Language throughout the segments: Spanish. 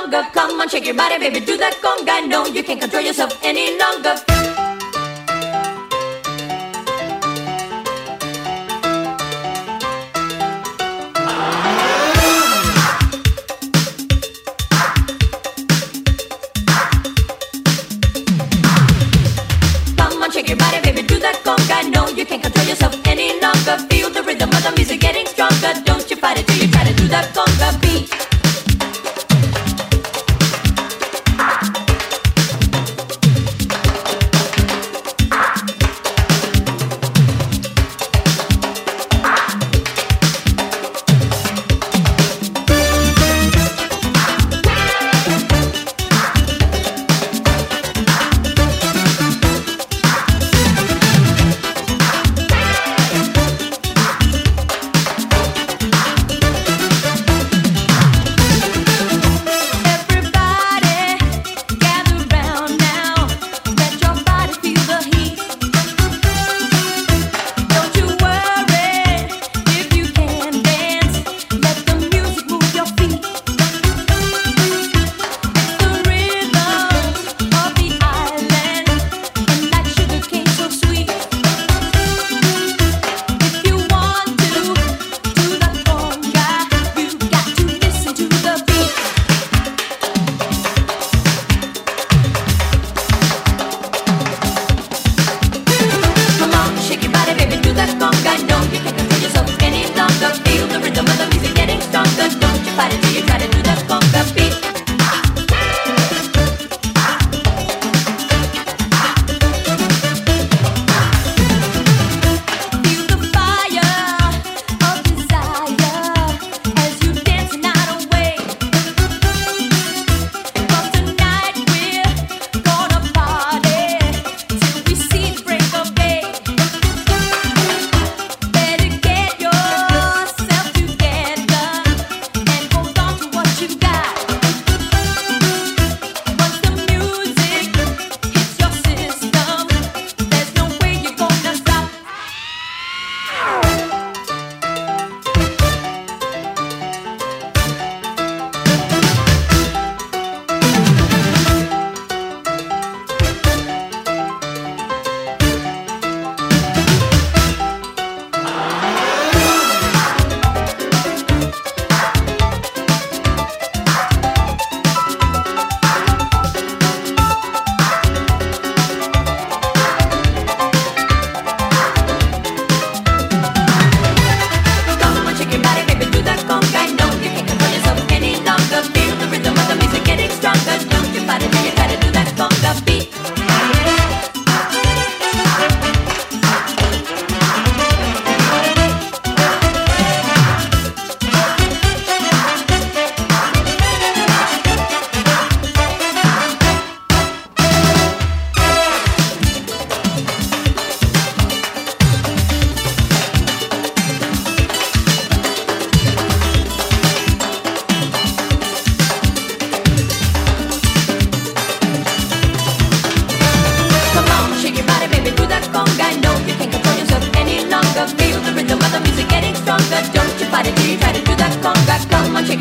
longer. Come on, shake your body, baby, do that conga. No, you can't control yourself any longer. Come on, shake your body, baby, do that conga. No, you can't control yourself any longer. Feel the rhythm of the music getting stronger. Don't you fight it till you try to do that conga.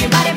your body.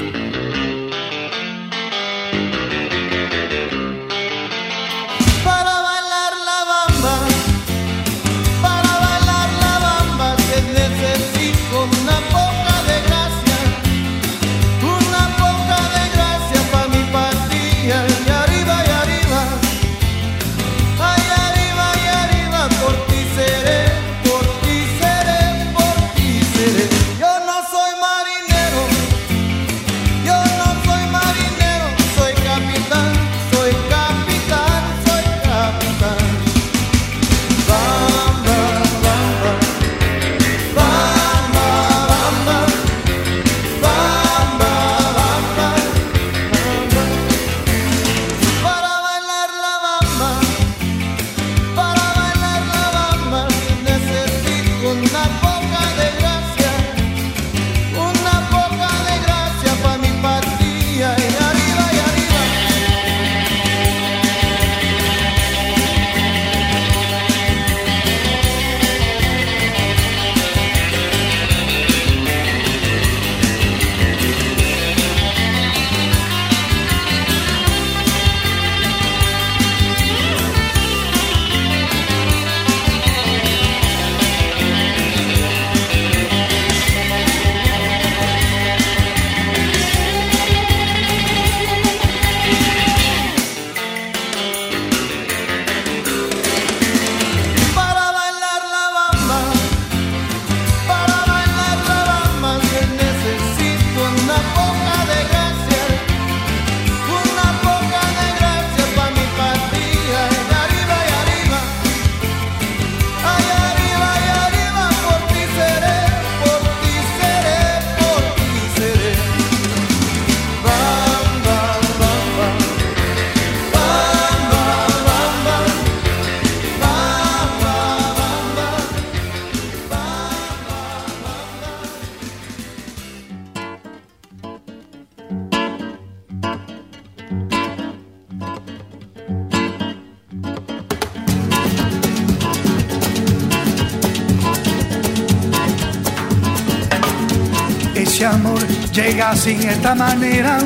Sin esta manera,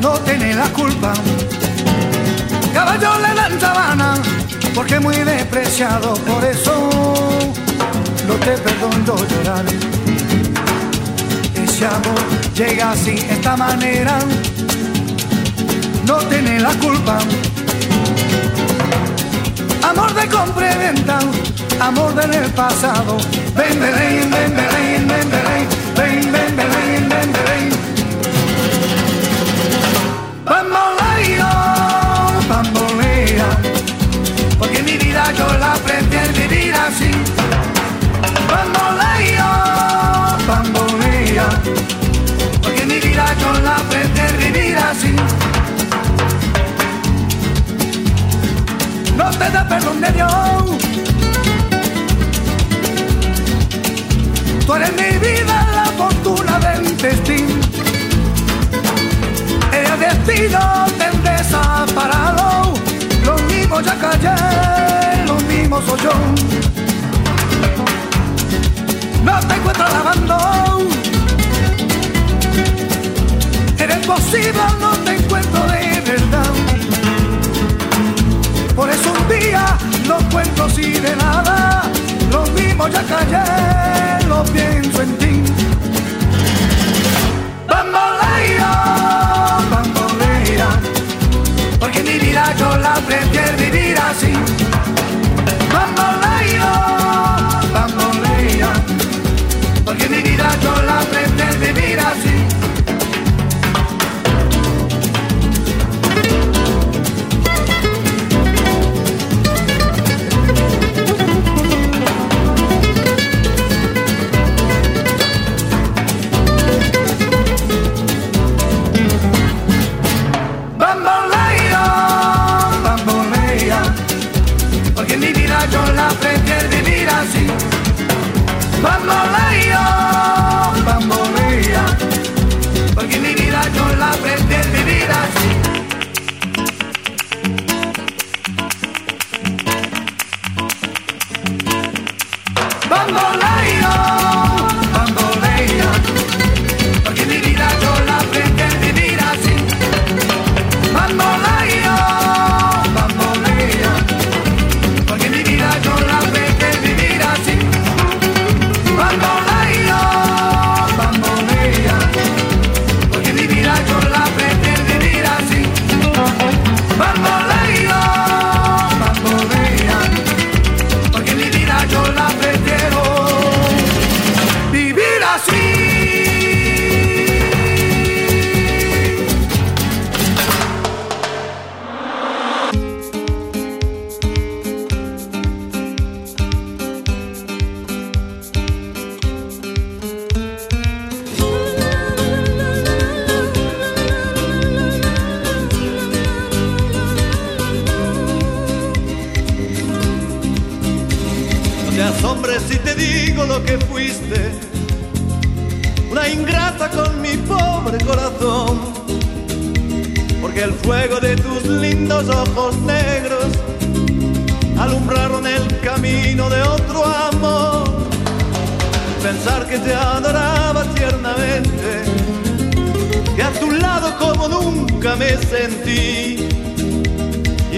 no tiene la culpa. Caballo le dan sabana, porque muy despreciado, por eso no te perdono llorar. Ese amor llega sin esta manera, no tiene la culpa. Amor de compra y venta, amor del pasado. Ven, ven, ven, ven, ven, ven, ven, te da perdón de Dios. Tú eres mi vida, la fortuna del destino. El destino te desaparado. Lo mismo ya callé, lo mismo soy yo. No te encuentro lavando. Eres posible, no te encuentro de. Por eso un día no cuento así de nada. Lo mismo ya callé, lo pienso en ti. yo la frente de mira así. Vamos a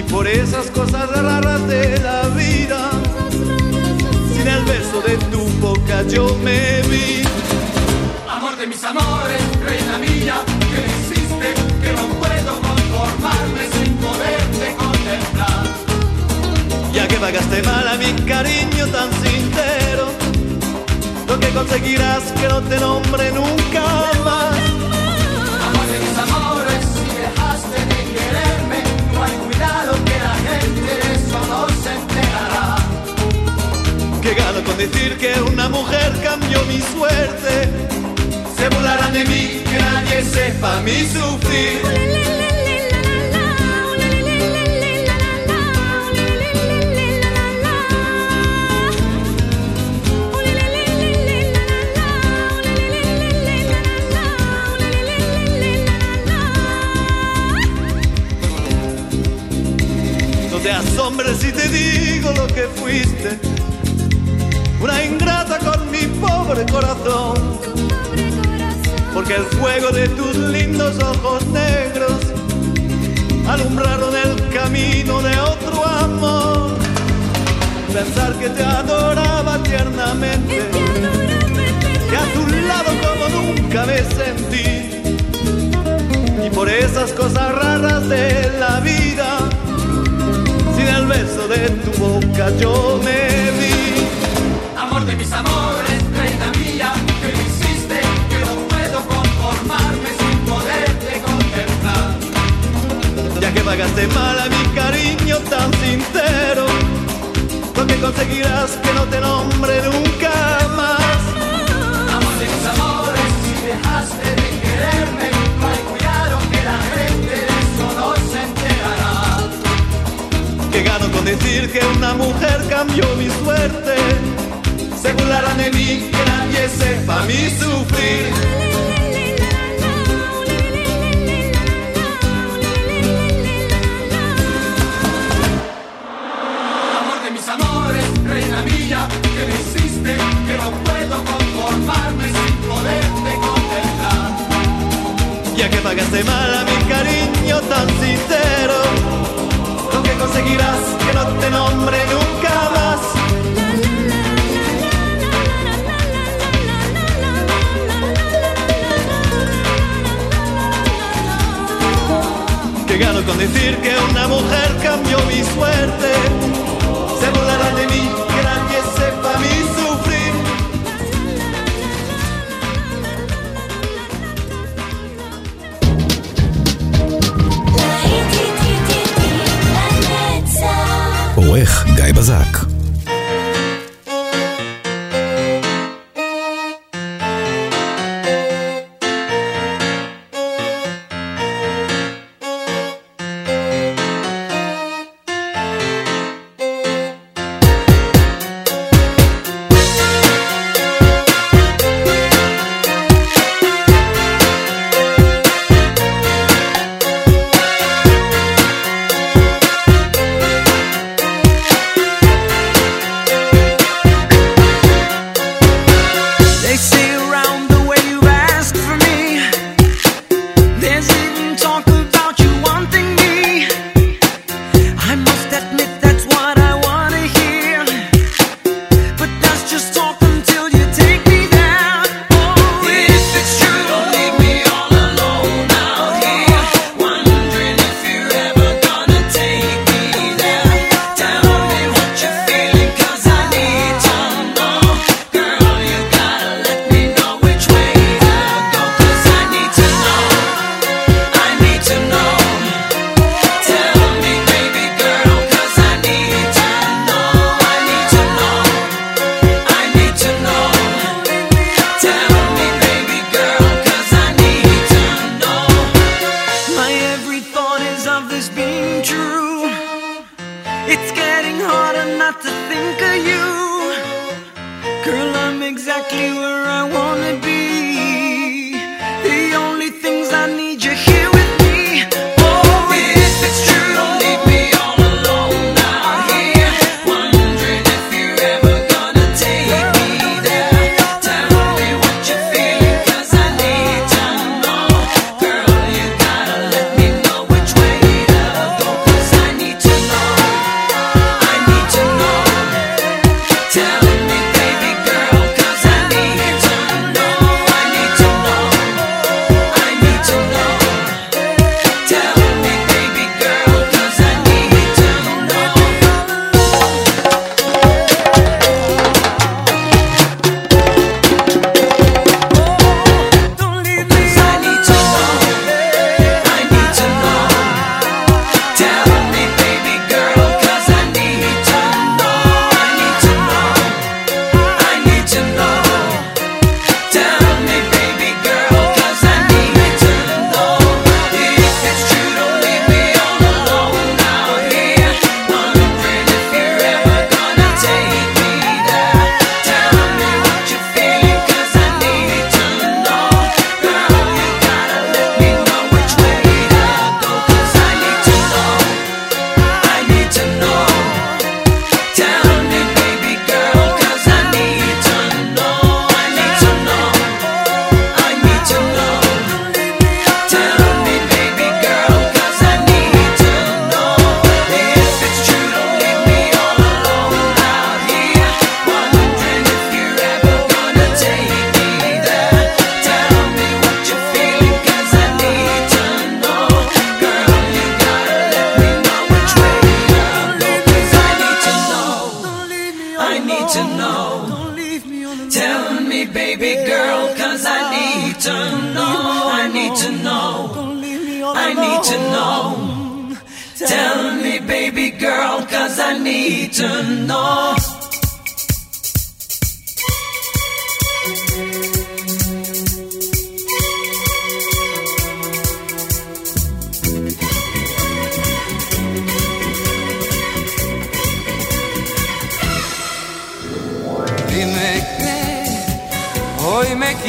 y por esas cosas raras de la vida sin el beso de tu boca yo me vi. Amor de mis amores, reina mía, que me hiciste que no puedo conformarme sin poderte contemplar. Ya que pagaste mal a mi cariño tan sincero, lo que conseguirás que no te nombre nunca más. Que gano con decir que una mujer cambió mi suerte. Se burlarán de mí, que nadie sepa mi sufrir. No te asombres si te digo lo que fuiste. Una ingrata con mi pobre corazón. porque el fuego de tus lindos ojos negros alumbraron el camino de otro amor. Pensar que te adoraba tiernamente, que a tu lado como nunca me sentí. Y por esas cosas raras de la vida, sin el beso de tu boca yo me vi. Amor de mis amores, reina mía, que me hiciste que no puedo conformarme sin poderte contemplar. Ya que pagaste mal a mi cariño tan sincero, lo que conseguirás que no te nombre nunca más. Amor de mis amores, si dejaste de quererme, no hay cuidado que la gente de eso no se enterará. Que gano con decir que una mujer cambió mi suerte. Se burlarán de mí, que nadie sepa mi sufrir. Amor de mis amores, reina mía, que me hiciste que no puedo conformarme sin poderte contemplar. Ya que pagaste mal a mi cariño tan sincero, lo que conseguirás que no te nombre nunca con decir que una mujer cambió mi suerte. Se burlarán de mí, que nadie sepa mi sufrir. עורך גיא בזק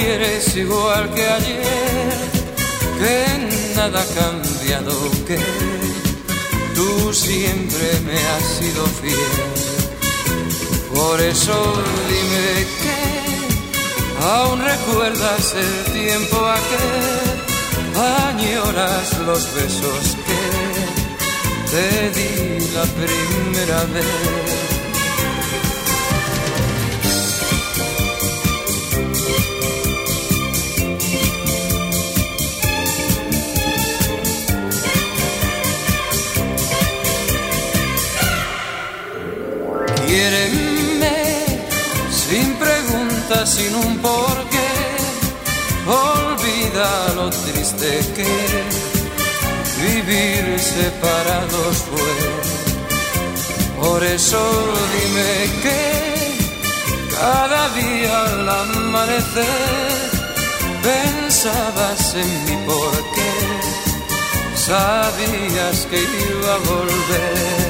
quieres igual que ayer, que nada ha cambiado, que tú siempre me has sido fiel. Por eso dime que aún recuerdas el tiempo aquel, añoras los besos que te di la primera vez. Sin un porqué. Olvida lo triste que vivir separados fue. Por eso dime que cada día al amanecer pensabas en mí porque sabías que iba a volver.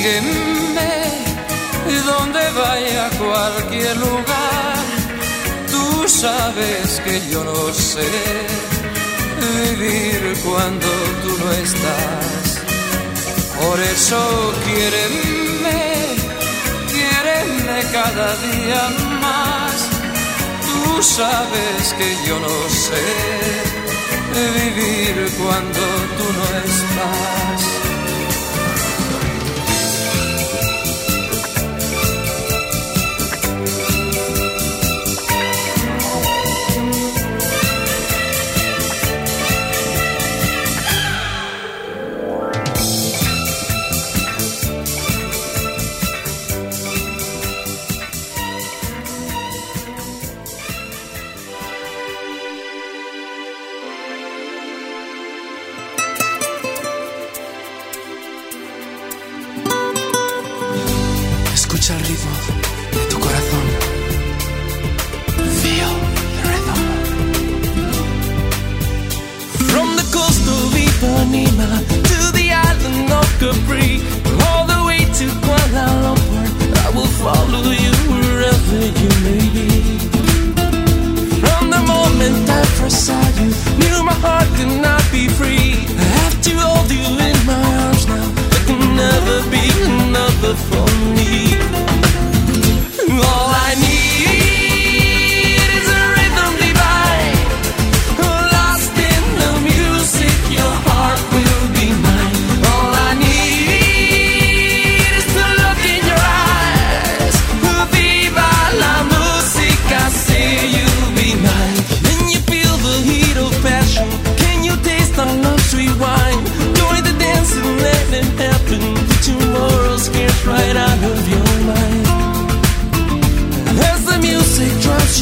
Sígueme donde vaya a cualquier lugar. Tú sabes que yo no sé vivir cuando tú no estás. Por eso quiéreme, quiéreme cada día más. Tú sabes que yo no sé vivir cuando tú no estás.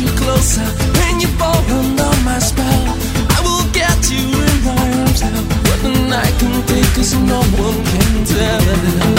You closer and you fall under my spell, I will get you in my arms now. But the night can no one can tell.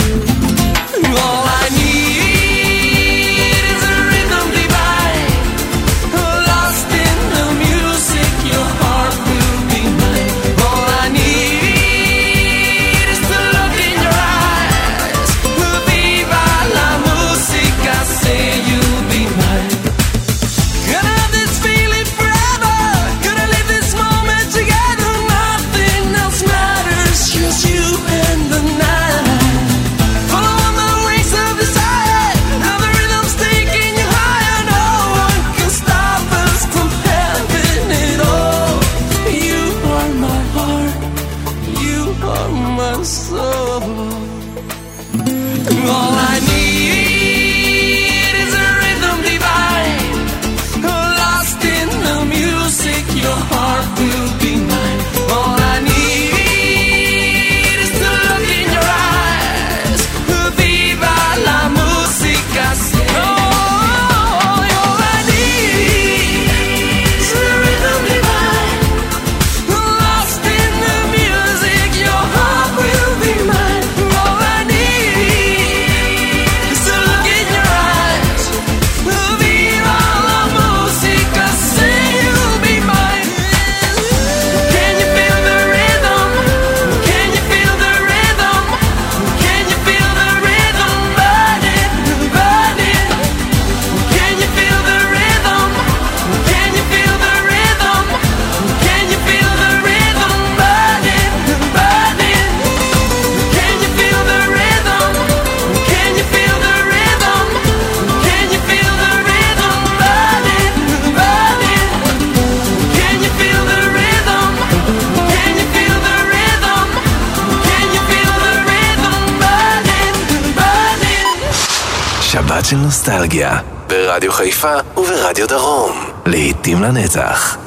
נוסטלגיה, ברדיו חיפה וברדיו דרום, לעתים לנצח.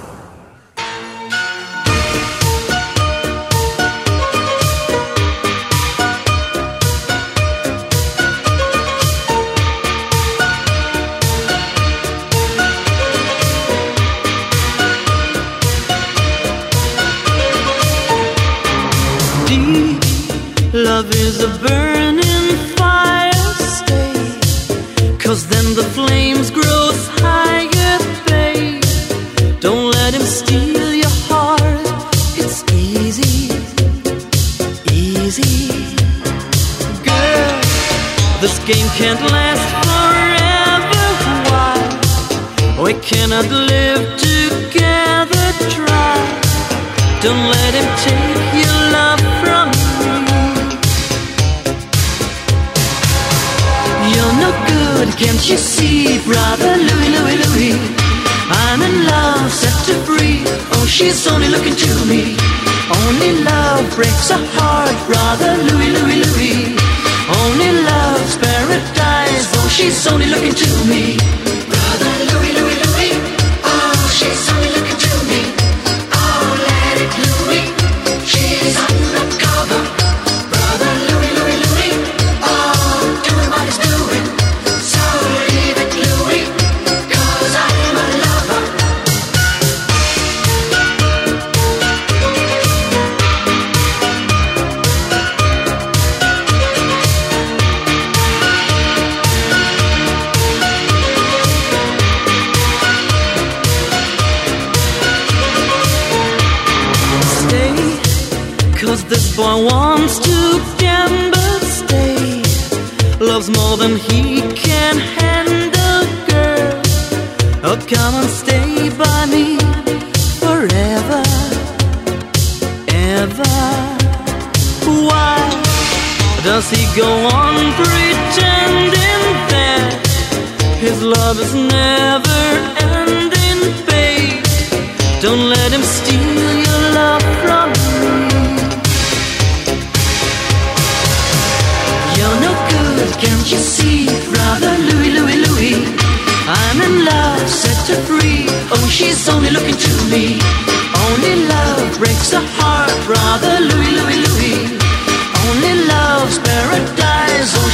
But can't you see, brother Louie, Louie, Louie? I'm in love, set to free. Oh, she's only looking to me. Only love breaks a heart, brother Louie, Louie, Louie. Only love's paradise. Oh, she's only looking to me, brother Louie.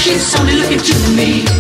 she's only looking to me.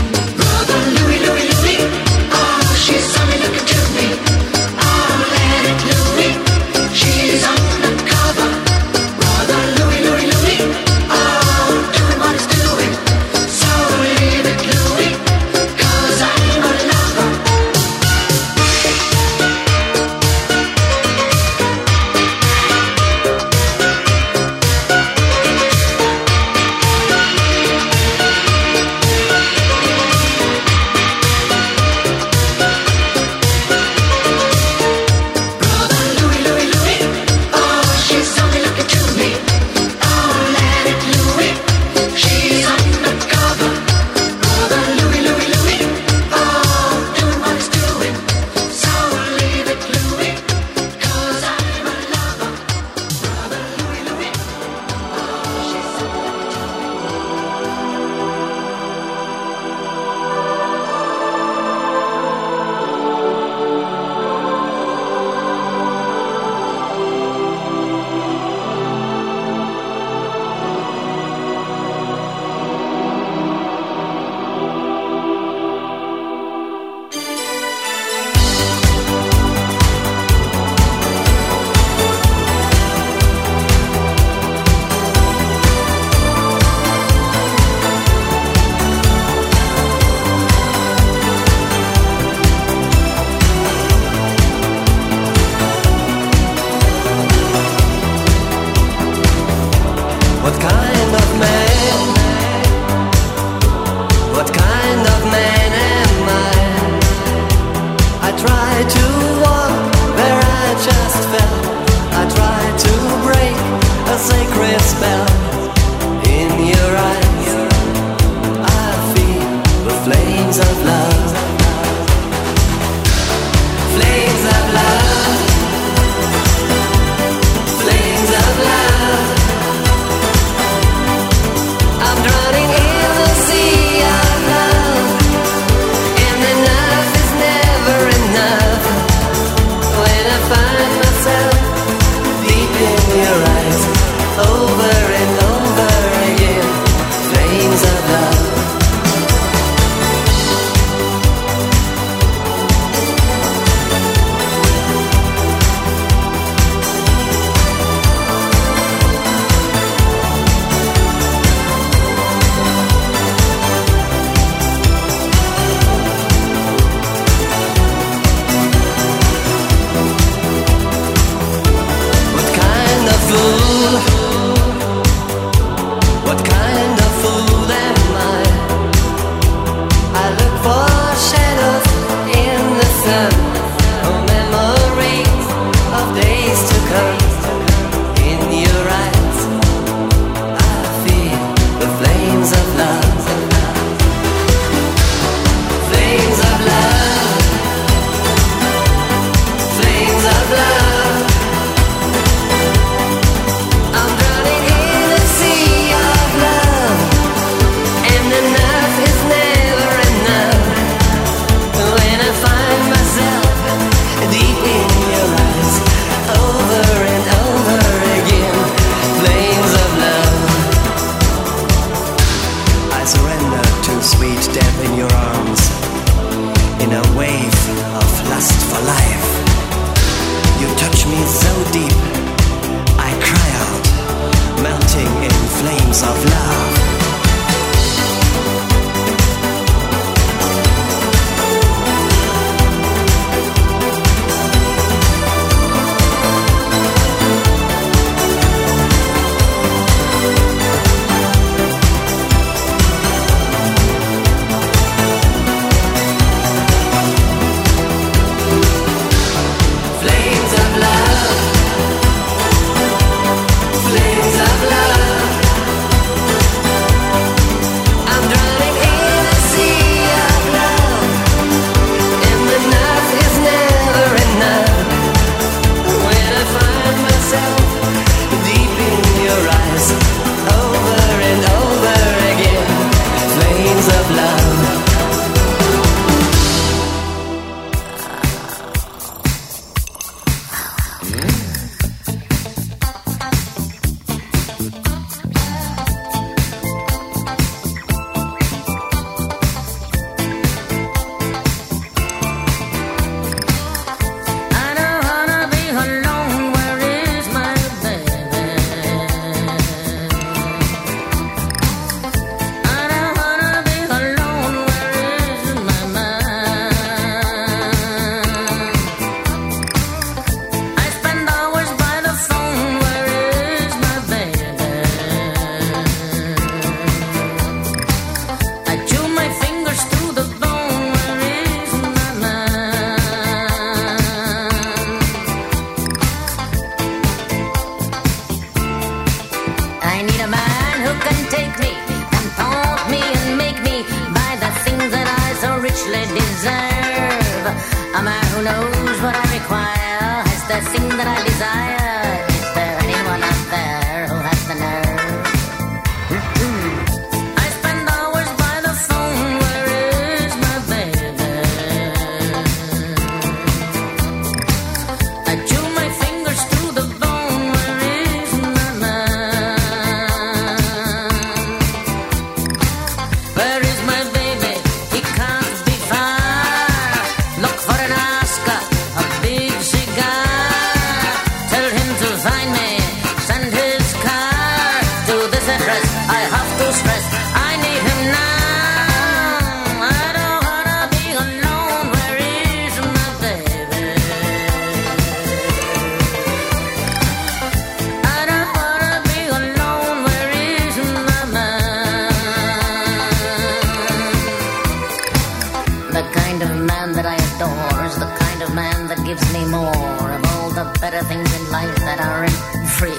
better things in life that aren't free.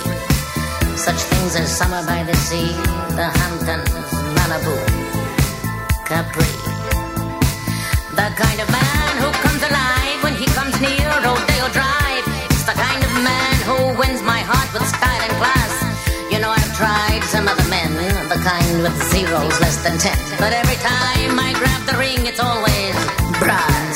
Such things as summer by the sea, the Hamptons, Malibu, Capri. The kind of man who comes alive when he comes near Rodeo Drive. It's the kind of man who wins my heart with style and class. You know I've tried some other men, the kind with zeros less than ten. But every time I grab the ring, it's always brass.